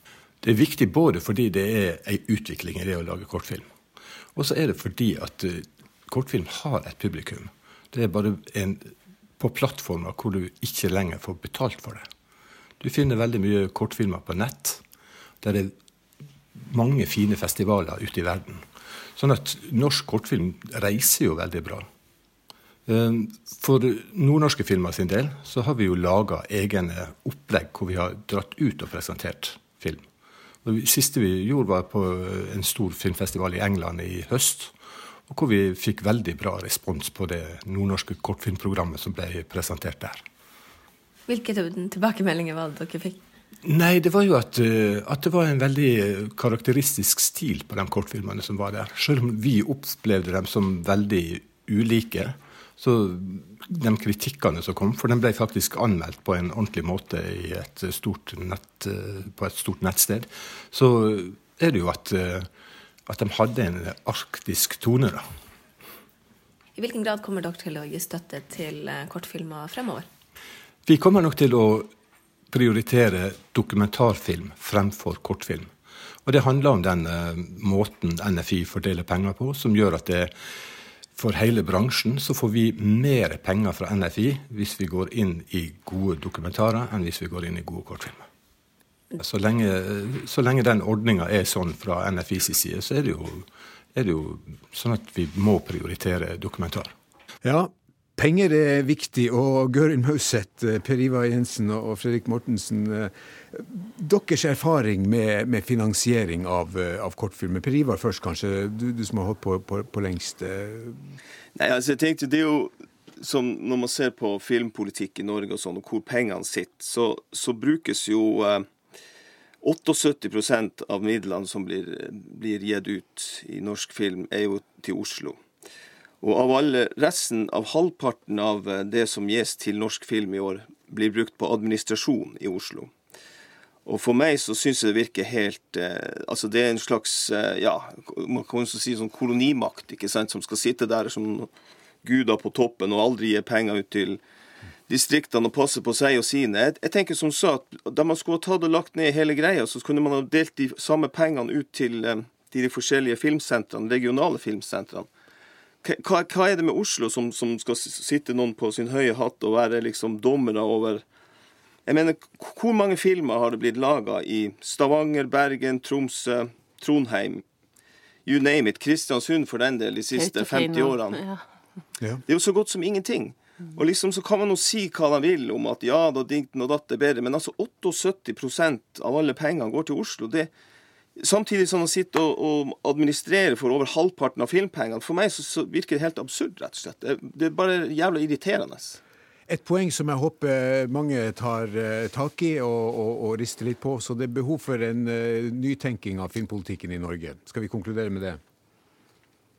Det er viktig både fordi det er ei utvikling i det å lage kortfilm. Og så er det fordi at uh, kortfilm har et publikum. Det er bare en, på plattformer hvor du ikke lenger får betalt for det. Du finner veldig mye kortfilmer på nett. Der det er mange fine festivaler ute i verden. Sånn at norsk kortfilm reiser jo veldig bra. Eh, for nordnorske filmer sin del så har vi jo laga egne opplegg hvor vi har dratt ut og presentert film. Det siste vi gjorde, var på en stor filmfestival i England i høst. Hvor vi fikk veldig bra respons på det nordnorske kortfilmprogrammet som ble presentert der. Hvilke tilbakemeldinger var det dere fikk? Nei, det var jo at, eh, at, det var en veldig karakteristisk stil på de kortfilmene som var der. Selv om vi opplevde dem som veldig ulike, så de kritikkene som kom, for den ble faktisk anmeldt på en ordentlig måte et nett, på et stort nettsted, så er det jo at, at de hadde en arktisk tone. da. I hvilken grad kommer dere til å gi støtte til eh, kortfilmer fremover? Vi kommer nok til å prioritere dokumentarfilm fremfor kortfilm. Og det handler om den måten NFI fordeler penger på, som gjør at det for hele bransjen så får vi mer penger fra NFI hvis vi går inn i gode dokumentarer, enn hvis vi går inn i gode kortfilmer. Så lenge, så lenge den ordninga er sånn fra NFIs side, så er det, jo, er det jo sånn at vi må prioritere dokumentar. Ja, Penger er viktig, og Gørin Mauseth, Per Ivar Jensen og Fredrik Mortensen deres erfaring med, med finansiering av, eh, av, kortfilmer. Per Ivar først, kanskje. Du, du som har holdt på, på, på lengst. Eh. Nei, altså jeg tenkte det er jo som Når man ser på filmpolitikk i Norge og sånn, og hvor pengene sitter, så, så brukes jo eh, 78% av midlene som blir, blir gitt ut i norsk film, er jo til Oslo. Og av alle, resten av halvparten av eh, det som gis til norsk film i år, blir brukt på administrasjon i Oslo. Og for meg så syns jeg det virker helt eh, Altså det er en slags eh, ja, man kan si sånn kolonimakt ikke sant, som skal sitte der som guder på toppen og aldri gi penger ut til distriktene og passe på seg og sine. Jeg, jeg tenker som så at Da man skulle ha tatt og lagt ned hele greia, så kunne man ha delt de samme pengene ut til, eh, til de forskjellige filmsentrene, regionale filmsentrene. Hva, hva, er det med Oslo som, som skal sitte noen på sin høye hatt og være liksom dommere over jeg mener, hvor mange filmer har det blitt laga i Stavanger, Bergen, Tromsø, Trondheim you name it. Kristiansund for den del de siste 50 årene. Ja. Det er jo så godt som ingenting. Og liksom så kan man jo si hva man vil om at ja, da dinten og datt er bedre, men altså 78% av alle pengene går til Oslo. Det, samtidig som man sitter og, og administrerer for over halvparten av filmpengene. For meg så, så virker det helt absurd, rett og slett. Det, det er bare jævla irriterende. Et poeng som jeg håper mange tar eh, tak i og, og, og rister litt på. Så det er behov for en uh, nytenking av filmpolitikken i Norge. Skal vi konkludere med det?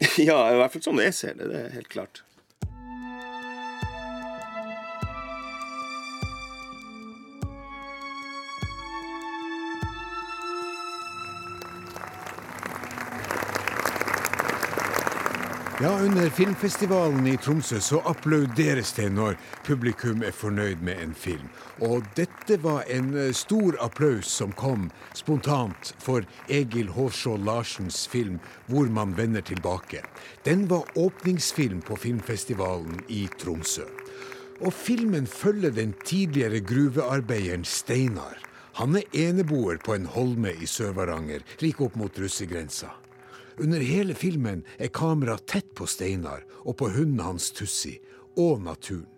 ja, i hvert fall sånn jeg ser det. Det er helt klart. Ja, under filmfestivalen i Tromsø så applauderes det når publikum er fornøyd med en film. Og dette var en eh, stor applaus som kom spontant for Egil Hårså Larsens film 'Hvor man vender tilbake'. Den var åpningsfilm på filmfestivalen i Tromsø. Og filmen følger den tidligere gruvearbeideren Steinar. Han er eneboer på en holme i Sør-Varanger, like opp mot russegrensa. Under hele filmen er kameraet tett på Steinar og på hunden hans Tussi, og naturen.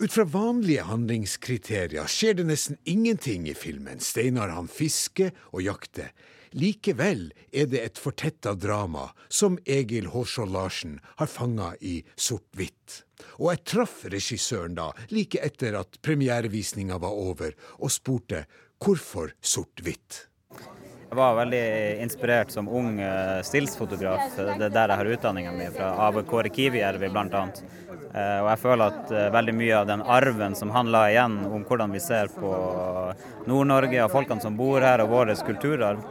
Ut fra vanlige handlingskriterier skjer det nesten ingenting i filmen. Steinar han fisker og jakter. Likevel er det et fortetta drama som Egil Hårså Larsen har fanga i sort-hvitt. Og jeg traff regissøren da, like etter at premierevisninga var over, og spurte hvorfor sort-hvitt. Jeg var veldig inspirert som ung uh, stillsfotograf. Det er der jeg har utdanningen min fra, av Kåre Kivijärvi bl.a. Uh, og jeg føler at uh, veldig mye av den arven som han la igjen om hvordan vi ser på Nord-Norge og folkene som bor her og vår kulturarv,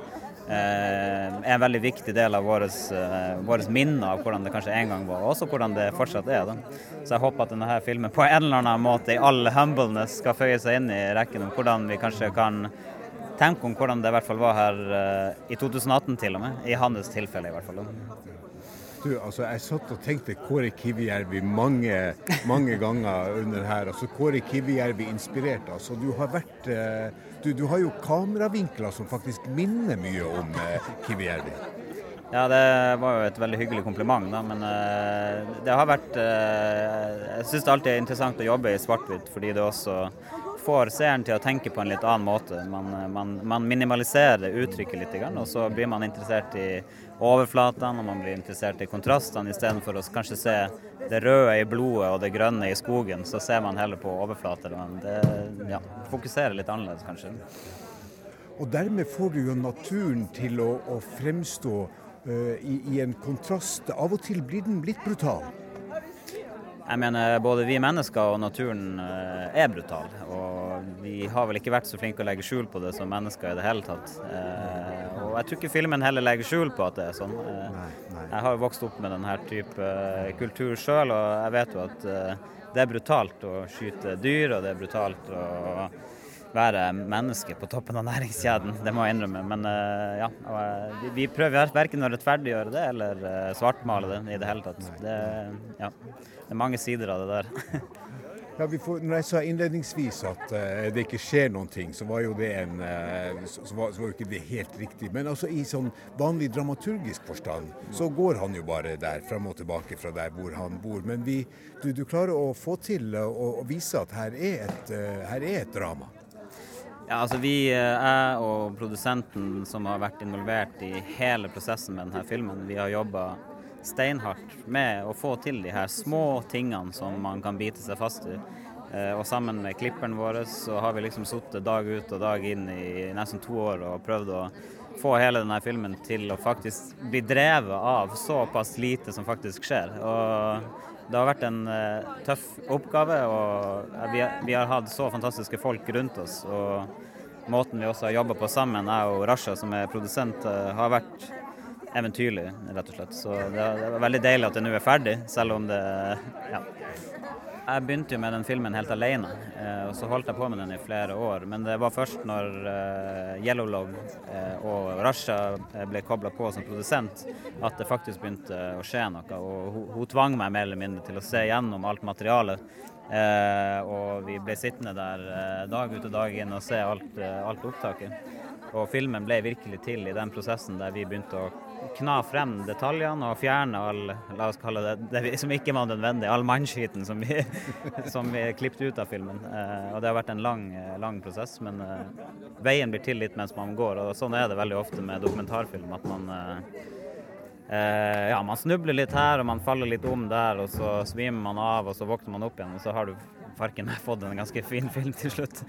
er en veldig viktig del av våre minner av hvordan det kanskje en gang var, og også hvordan det fortsatt er. Da. Så jeg håper at denne filmen på en eller annen måte i all humbleness skal føye seg inn i rekken om hvordan vi kanskje kan tenke om hvordan det i hvert fall var her uh, i 2018 til og med. I hans tilfelle i hvert fall. Du, altså Jeg satt og tenkte Kåre Kivijärvi mange, mange ganger under her. altså Kåre Kivijärvi inspirert. altså Du har vært uh, du, du, har jo kameravinkler som faktisk minner mye om uh, Kivijärvi. Ja, det var jo et veldig hyggelig kompliment, da. Men det har vært Jeg syns det alltid er interessant å jobbe i svart-hvitt, fordi det også får seeren til å tenke på en litt annen måte. Man, man, man minimaliserer uttrykket litt, og så blir man interessert i overflatene og man blir interessert i kontrastene istedenfor å kanskje se det røde i blodet og det grønne i skogen. Så ser man heller på overflater. Men det ja, fokuserer litt annerledes, kanskje. Og dermed får du jo naturen til å, å fremstå uh, i, i en kontrast. Av og til blir den litt brutal. Jeg mener både vi mennesker og naturen eh, er brutal. Og vi har vel ikke vært så flinke å legge skjul på det som mennesker i det hele tatt. Eh, og jeg tror ikke filmen heller legger skjul på at det er sånn. Eh, jeg har jo vokst opp med denne type kultur sjøl, og jeg vet jo at det er brutalt å skyte dyr, og det er brutalt å være menneske på toppen av næringskjeden. Det må jeg innrømme. Men ja, vi prøver verken å rettferdiggjøre det eller svartmale det i det hele tatt. Det, ja det er mange sider av det der. ja, får, når jeg sa innledningsvis at uh, det ikke skjer noen ting, så var jo det en uh, så, var, så, var, jo ikke det helt riktig. Men altså i sånn vanlig dramaturgisk forstand så går han jo bare der, fram og tilbake fra der hvor han bor. Men vi, du, du, klarer å få til å, å vise at her er et, her er et drama. Ja, altså vi, Jeg og produsenten som har vært involvert i hele prosessen med denne filmen, vi har jobba steinhardt med å få til de her små tingene som man kan bite seg fast i. Eh, og sammen med klipperen vår så har vi liksom sittet dag ut og dag inn i nesten to år og prøvd å få hele denne filmen til å faktisk bli drevet av såpass lite som faktisk skjer. Og det har vært en uh, tøff oppgave, og vi, har hatt så fantastiske folk rundt oss. Og måten vi også har jobba på sammen, jeg og Rasha som er produsent, uh, har vært eventyrlig, rett og slett. Så det, er veldig deilig at det nå er ferdig, selv om det ja. Jeg begynte jo med den filmen helt alene, eh, og så holdt jeg på med den i flere år. Men det var først når eh, Yellow Love eh, og Rasha ble kobla på som produsent, at det faktisk begynte å skje noe. Og hun tvang meg mer eller mindre til å se gjennom alt materialet. og vi ble sittende der dag ut og dag inn og se alt, alt opptaket. Og filmen ble virkelig til i den prosessen der vi begynte å kna frem detaljene og fjerne all la oss kalle det, det som ikke var nødvendig, all mannskiten som vi, som vi klippet ut av filmen. Eh, og Det har vært en lang, lang prosess, men eh, veien blir til litt mens man går. og Sånn er det veldig ofte med dokumentarfilm. at man eh, ja, man snubler litt her og man faller litt om der, og så svimer man av og så våkner man opp igjen, og så har du farken fått en ganske fin film til slutt.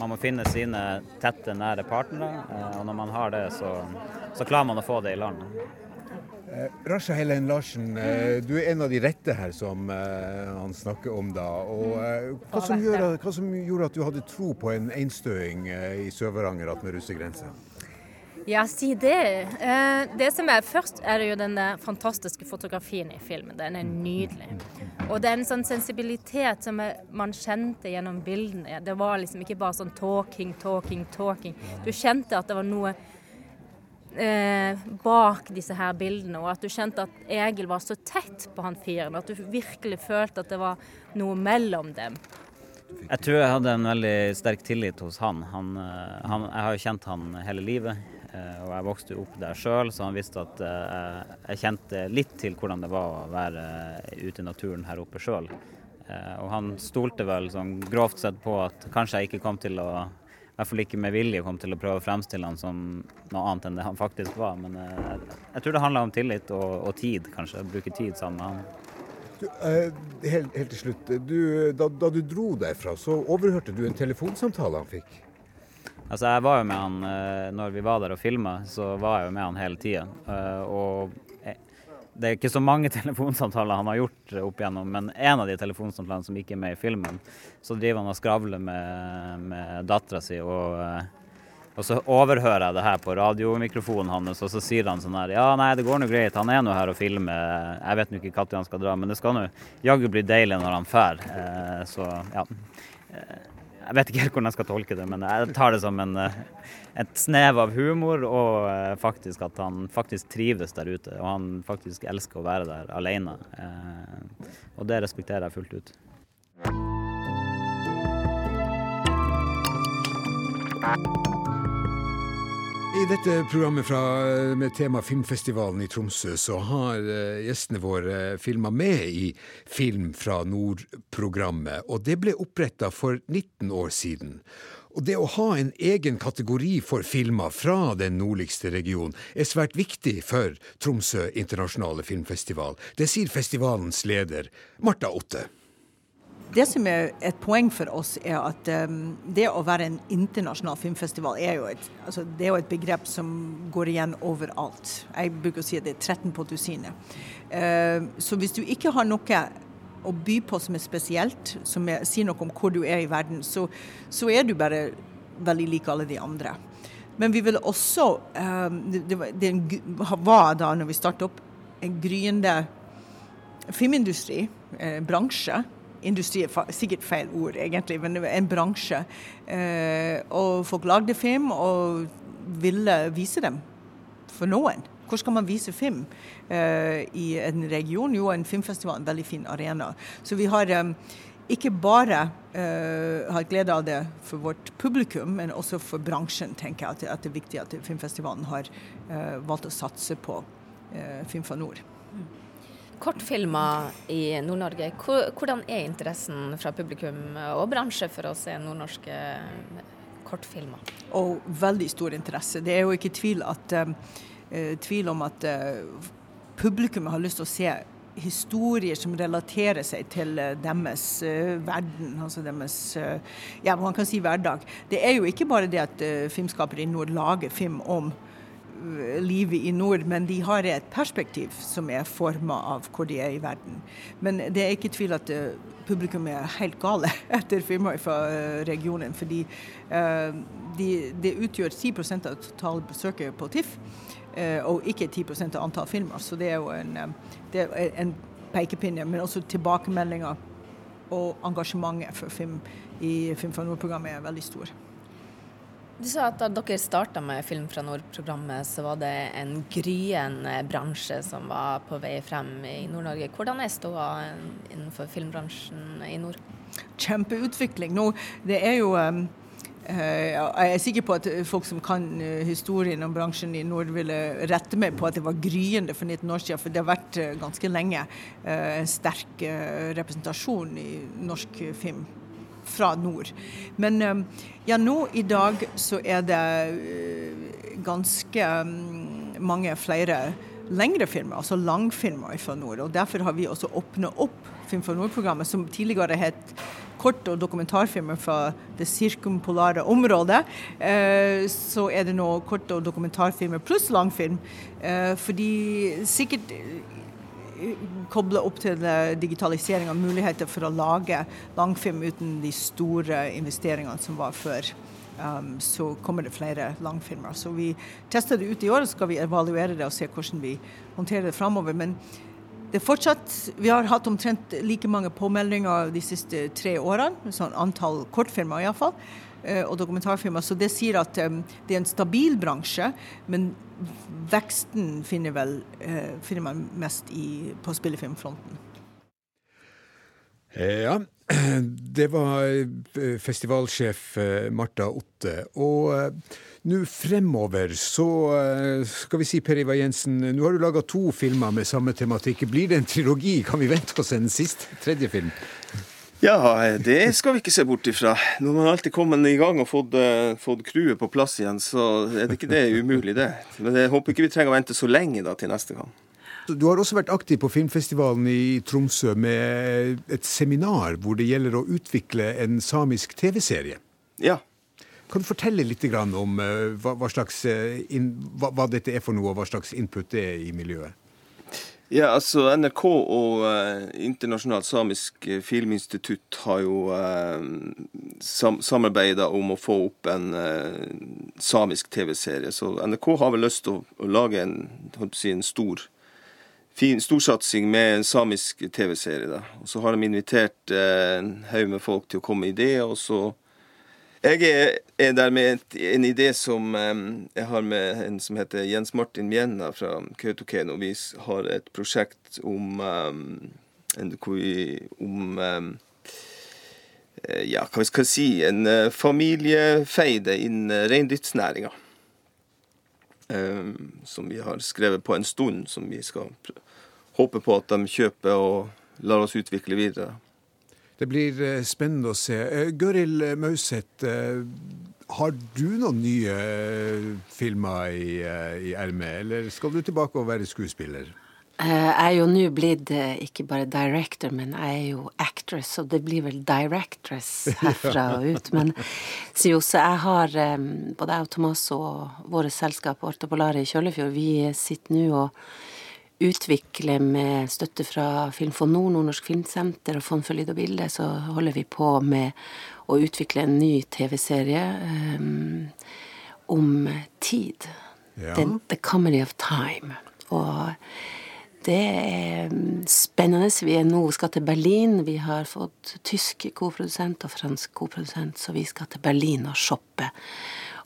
Man må finne sine tette, nære partnere, og når man har det, så, så klarer man å få det i land. Eh, Rasha Helen Larsen, eh, du er en av de rette her som eh, han snakker om da. Og, eh, hva, som gjør, hva, som gjorde at du hadde tro på en einstøing eh, i Sør-Varanger attmed russegrensa? Ja, si det. Eh, det som er Først er det jo den der fantastiske fotografien i filmen. Den er nydelig. Og det er en sånn sensibilitet som man kjente gjennom bildene. Det var liksom ikke bare sånn talking, talking, talking. Du kjente at det var noe eh, bak disse her bildene, og at du kjente at Egil var så tett på han fyren. At du virkelig følte at det var noe mellom dem. Jeg tror jeg hadde en veldig sterk tillit hos han. han, eh, han jeg har jo kjent han hele livet, og jeg vokste opp der sjøl, så han visste at eh, jeg kjente litt til hvordan det var å være ute i naturen her oppe sjøl. Og han stolte vel sånn grovt sett på at kanskje jeg ikke kom til å i hvert fall ikke med vilje kom til å prøve å fremstille han som noe annet enn det han faktisk var. Men jeg, jeg tror det handler om tillit og, og, tid, kanskje. Bruke tid sammen med han. Du, helt, helt, til slutt. Du, da, da, du dro derfra, så overhørte du en telefonsamtale han fikk? Altså, jeg var jo med han uh, når vi var der og filma, så var jeg jo med han hele tida. Uh, og det er ikke så mange telefonsamtaler han har gjort opp igjennom, men en av de telefonsamtalene som ikke er med i filmen, så driver han og skravler med, med dattera si, og, eh, og, så overhører jeg det her på radiomikrofonen hans, og så sier han sånn her Ja, nei, det går nå greit, han er nå her og filmer, jeg vet nå ikke når han skal dra, men det skal nå jaggu bli deilig når han drar. Eh, så ja. Jeg vet ikke helt hvordan jeg skal tolke det, men jeg tar det som en, eh, et snev av humor, og eh, faktisk at han faktisk trives der ute. Og han faktisk elsker å være der alene. Eh, og det respekterer jeg fullt ut. I dette programmet fra, med tema Filmfestivalen i Tromsø, så har uh, gjestene våre filma med i Film fra nord-programmet. Og det ble oppretta for 19 år siden. Og det å ha en egen kategori for filmer fra den nordligste regionen er svært viktig for Tromsø internasjonale filmfestival. Det sier festivalens leder, Marta Otte. Det som er et poeng for oss, er at um, det å være en internasjonal filmfestival er jo, et, altså, det er jo et begrep som går igjen overalt. Jeg bruker å si at det er 13 på dusinet. Uh, så hvis du ikke har noe å by på som er spesielt, som er, sier noe om hvor du er i verden, så, så, er du bare veldig lik alle de andre. Men vi vil også det, det, var da, når vi startet opp, en gryende filmindustri, eh, bransje industri er sikkert feil ord, egentlig, men en bransje. Eh, og folk lagde film og ville vise dem for noen. Hvor skal man vise film eh, i en region? Jo, en filmfestival er en veldig fin arena. Så vi har um, ikke bare uh, har glede av det for vårt publikum, men også for bransjen, tenker jeg at at det er viktig at filmfestivalen har uh, valgt å satse på uh, Film fra nord. Mm kortfilmer i Nord-Norge. Hvordan er interessen fra publikum og bransje for å se nordnorske kortfilmer? Og veldig stor interesse. Det er jo ikke tvil, at, uh, tvil om at uh, publikum har lyst til å se historier som relaterer seg til deres uh, verden, altså deres ja, man kan si hverdag. Det er jo ikke bare det at filmskapere i nord lager film om livet i nord, men de har et perspektiv som er forma av hvor de er i verden. Men det er ikke tvil at uh, publikum er helt gale etter filmer fra uh, regionen. Fordi de, det utgjør 10% av totale besøket på TIFF, og ikke 10 av antall filmer. Så det er jo en, er en pekepinne, men også tilbakemeldinger og engasjementet for film i Film fra nord-programmet er veldig stor. Du sa at da dere starta med Film fra nord-programmet, så var det en gryende bransje som var på vei frem i Nord-Norge. Hvordan er ståa innenfor filmbransjen i nord? Kjempeutvikling. Nå, det er jo um, jeg er sikker på at folk som kan eh, historien om bransjen i nord, ville rette meg på at det var gryende for 19 år siden, for det har vært eh, ganske lenge en sterk representasjon i norsk film fra nord. Men ja, nå i dag så er det ganske mm, mange flere lengre filmer, altså langfilmer fra nord. og Derfor har vi også åpnet opp Film fra nord-programmet, som tidligere het kort- og dokumentarfilmer fra det sirkumpolare området. Eh, så er det nå kort- og dokumentarfilmer pluss langfilm. Eh, fordi sikkert koble opp til digitalisering av muligheter for å lage langfilm uten de store investeringene som var før. Um, så kommer det flere langfilmer. Så vi tester det ut i år, og så skal vi evaluere det og se hvordan vi håndterer det framover. Men det er fortsatt, Vi har hatt omtrent like mange påmeldinger de siste tre årene, sånn antall kortfilmer iallfall, eh, og dokumentarfilmer. Så det sier at um, det er en stabil bransje, men veksten finner, vel, uh, finner man mest i, på spillefilmfronten. Ja, det var festivalsjef Marta Otte. Og nå fremover så eh, skal vi si, Per Ivar Jensen, nå har du laga to filmer med samme tematikk. Blir det en trilogi? Kan vi vente oss en siste, tredje film? Ja, det skal vi ikke se bort ifra. Når man alltid kommet i gang og fått, uh, fått crewet på plass igjen, så er det ikke det umulig, det. Men jeg håper ikke vi trenger å vente så lenge da til neste gang. Du har også vært aktiv på filmfestivalen i Tromsø med et seminar hvor det gjelder å utvikle en samisk TV-serie. Ja, kan du fortelle litt om eh, hva, hva, slags, eh, hva, hva, dette er for noe, og hva slags input det er i miljøet? Ja, altså NRK og uh, Internasjonalt samisk filminstitutt har jo uh, sam samarbeida om å få opp en uh, samisk TV-serie. Så NRK har vel lyst til å, å lage en, si, en stor fin storsatsing med en samisk TV-serie. Og Så har de invitert en haug med folk til å komme i det, og så jeg er, er der med en idé som jeg har med en som heter Jens Martin Mjenna fra Kautokeino. Vi har et prosjekt om, om um, ja, hva skal jeg si, en uh, familiefeide innen uh, reindriftsnæringa. Um, som vi har skrevet på en stund, som vi skal håpe på at de kjøper og lar oss utvikle videre. Det blir eh, spennende å se. Eh, Gøril Mauseth, eh, har du noen nye filmer i, i ermet, eller skal du tilbake og være skuespiller? Jeg er jo nå blitt ikke bare director, men jeg er jo actress, og det blir vel directress herfra og ut. Men så jeg har både jeg og Tomas og våre selskap Orta Polare i Kjøllefjord, vi sitter nå og utvikle med støtte fra Film for Nord, Nordnorsk Filmsenter og Fond for lyd og bilde, så holder vi på med å utvikle en ny TV-serie um, om tid. Ja. The, the, Comedy of Time. Og det er spennende. Vi er nå skal til Berlin. Vi har fått tysk koprodusent og fransk koprodusent, så vi skal til Berlin og shoppe.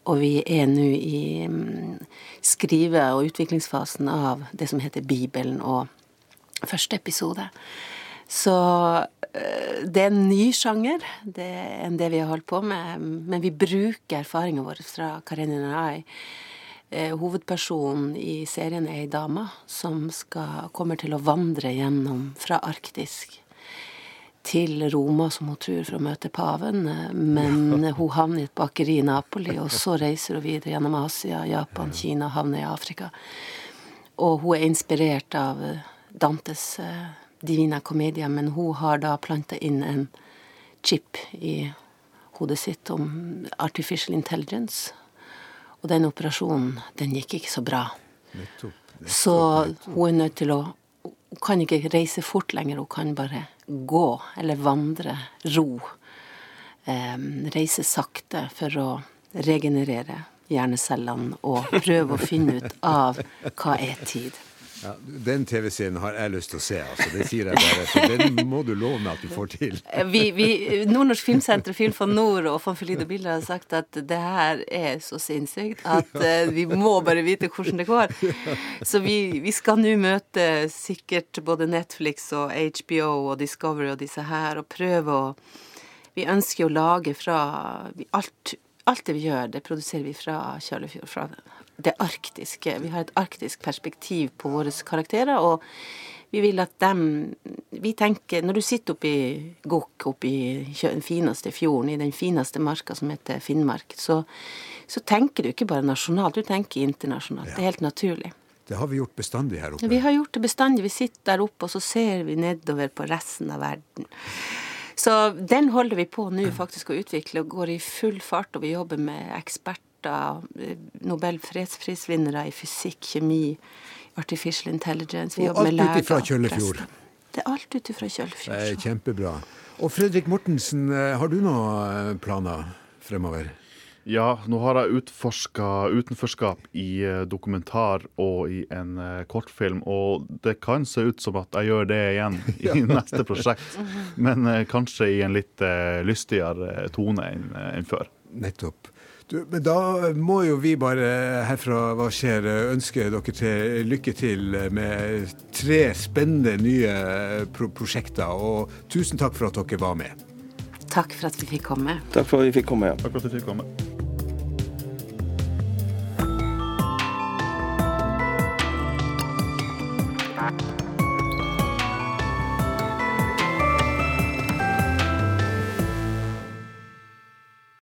Og vi er nå i mm, skrive- og utviklingsfasen av det som heter Bibelen og første episode. Så eh, det er en ny sjanger det enn det vi har holdt på med. Men vi bruker erfaringene våre fra Karenina og Eh, hovedpersonen i serien er ei dame som skal, kommer til å vandre gjennom fra arktisk til Roma, som hun tror, for å møte paven. Men ja. hun havner i et bakeri i Napoli, og så reiser hun videre gjennom Asia, Japan, Kina, havner i Afrika. Og hun er inspirert av Dantes uh, Divina Comedia, men hun har da planta inn en chip i hodet sitt om artificial intelligence. Og den operasjonen, den gikk ikke så bra. Nettopp, nettopp, så hun er nødt til å Hun kan ikke reise fort lenger, hun kan bare gå eller vandre, ro. Um, reise sakte for å regenerere hjernecellene og prøve å finne ut av hva er tid. Ja, den TV-serien har jeg lyst til å se, altså. Det sier jeg bare. Så den må du love meg at du får til. Eh, vi, vi, Nordnorsk Filmsenter, Film for Nord og lyd og bilder har sagt at det her er så sinnssykt at uh, vi må bare vite hvordan det går. Så vi, vi skal nå møte sikkert både Netflix og HBO og Discovery og disse her, og prøve å Vi ønsker å lage fra alt alt det vi gjør, det produserer vi fra Kjølefjord, fra det arktiske. Vi har et arktisk perspektiv på våre karakterer, og vi vil at dem Vi tenker Når du sitter oppe i Gokk, oppe i den fineste fjorden, i den fineste marka som heter Finnmark, så, så tenker du ikke bare nasjonalt, du tenker internasjonalt. Ja. Det er helt naturlig. Det har vi gjort bestandig her oppe. Vi har gjort det bestandig. Vi sitter der oppe, og så ser vi nedover på resten av verden. Så den holder vi på nå faktisk å utvikle, og går i full fart. Og vi jobber med eksperter, Nobel fredsprisvinnere i fysikk, kjemi, artificial intelligence. Vi og jobber med leger. Alt ut ifra Kjøllefjord. Det er alt ut ifra Kjøllefjord. Det er kjempebra. Og Fredrik Mortensen, eh, har du noen eh, planer fremover? Ja, nå har jeg utforska utenforskap i eh, dokumentar og i en kortfilm, og det kan se ut som at jeg gjør det igjen i neste prosjekt. Men kanskje i en litt lystigere tone enn før. Nettopp. Du, men da må jo vi bare herfra Hva skjer? ønske dere til lykke til med tre spennende nye pro prosjekter. Og tusen takk for at dere var med. Takk for at vi fikk komme. Takk for at vi fikk komme. Ja. Takk for at vi fikk komme.